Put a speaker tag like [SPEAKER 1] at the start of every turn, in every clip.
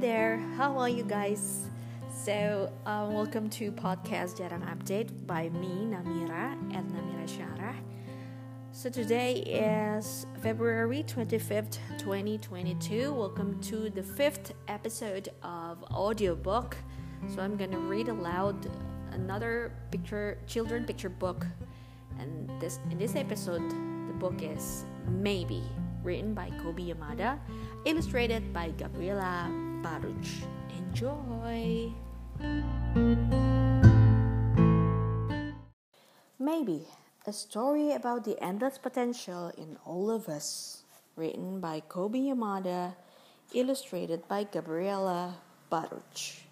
[SPEAKER 1] there, how are you guys? So, um, welcome to podcast Jarang Update by me, Namira, at Namira Syarah. So, today is February 25th, 2022. Welcome to the fifth episode of audiobook. So, I'm gonna read aloud another picture, children picture book. And this in this episode, the book is Maybe, written by Kobi Yamada illustrated by Gabriella Enjoy! Maybe a story about the endless potential in all of us, written by Kobi Yamada, illustrated by Gabriella Barouch.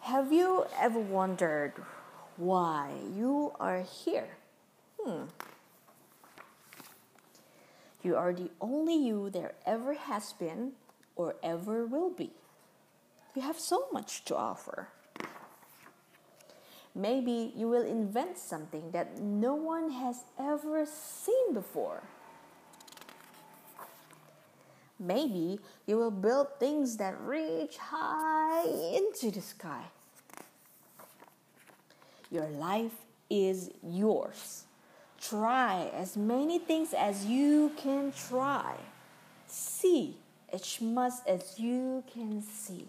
[SPEAKER 1] Have you ever wondered why you are here? Hmm. You are the only you there ever has been or ever will be. You have so much to offer. Maybe you will invent something that no one has ever seen before. Maybe you will build things that reach high into the sky. Your life is yours. Try as many things as you can try. See as much as you can see.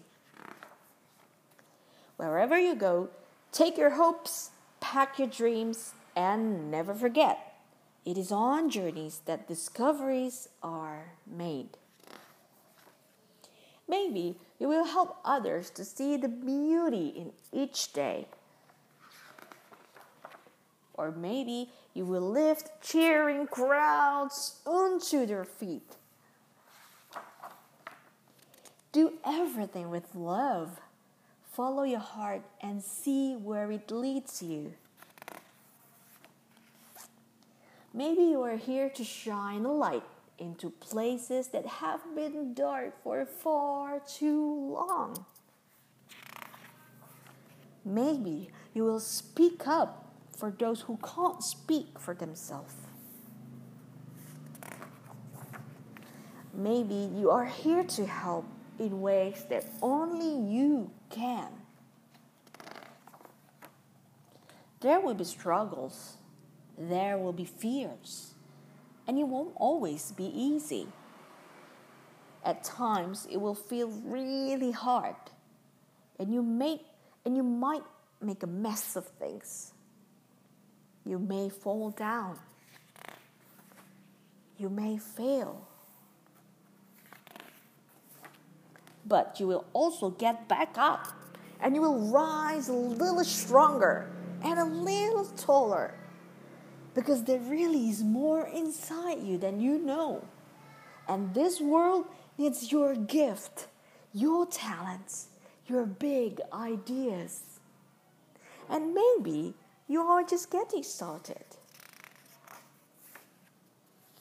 [SPEAKER 1] Wherever you go, take your hopes, pack your dreams, and never forget it is on journeys that discoveries are made. Maybe you will help others to see the beauty in each day. Or maybe you will lift cheering crowds onto their feet. Do everything with love. Follow your heart and see where it leads you. Maybe you are here to shine a light into places that have been dark for far too long. Maybe you will speak up for those who can't speak for themselves. Maybe you are here to help in ways that only you can. There will be struggles, there will be fears, and it won't always be easy. At times, it will feel really hard, and you make and you might make a mess of things. You may fall down. You may fail. But you will also get back up and you will rise a little stronger and a little taller because there really is more inside you than you know. And this world needs your gift, your talents, your big ideas. And maybe you are just getting started.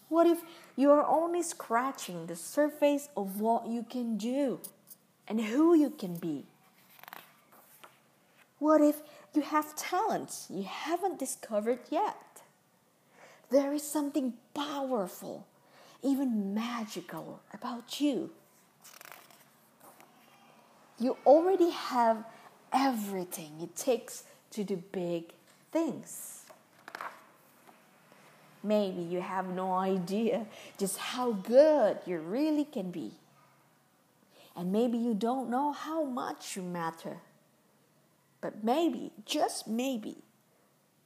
[SPEAKER 1] What if you are only scratching the surface of what you can do and who you can be? What if you have talents you haven't discovered yet? There is something powerful, even magical about you. You already have everything it takes to do big things. Maybe you have no idea just how good you really can be. And maybe you don't know how much you matter. But maybe, just maybe,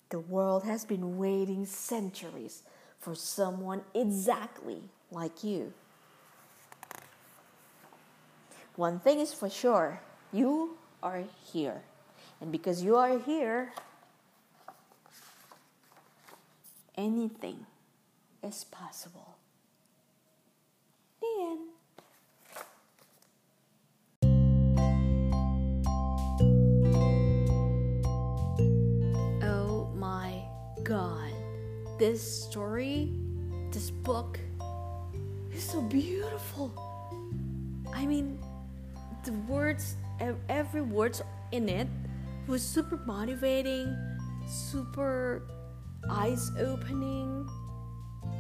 [SPEAKER 1] the world has been waiting centuries for someone exactly like you. One thing is for sure you are here. And because you are here, anything is possible. The end. Oh my god. This story, this book is so beautiful. I mean, the words, every words in it was super motivating, super eyes opening.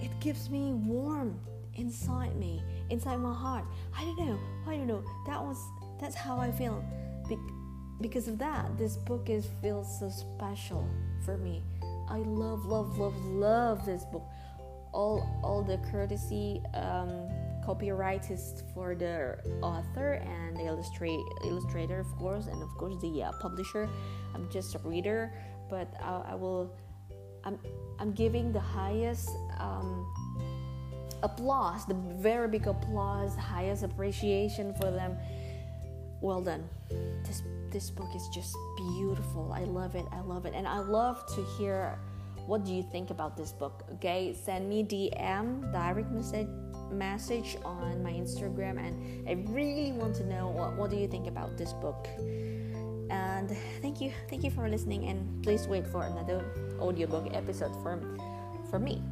[SPEAKER 1] It gives me warmth inside me, inside my heart. I don't know. I don't know. That was that's how I feel. Be- because of that, this book is feels so special for me. I love, love, love, love this book. All all the courtesy um, copyright is for the author and the illustrate illustrator, of course, and of course the uh, publisher. I'm just a reader, but I, I will. I'm I'm giving the highest. Um, applause, the very big applause, highest appreciation for them. Well done. This this book is just beautiful. I love it. I love it. And I love to hear what do you think about this book. Okay, send me DM, direct message message on my Instagram and I really want to know what, what do you think about this book. And thank you. Thank you for listening and please wait for another audiobook episode from for me.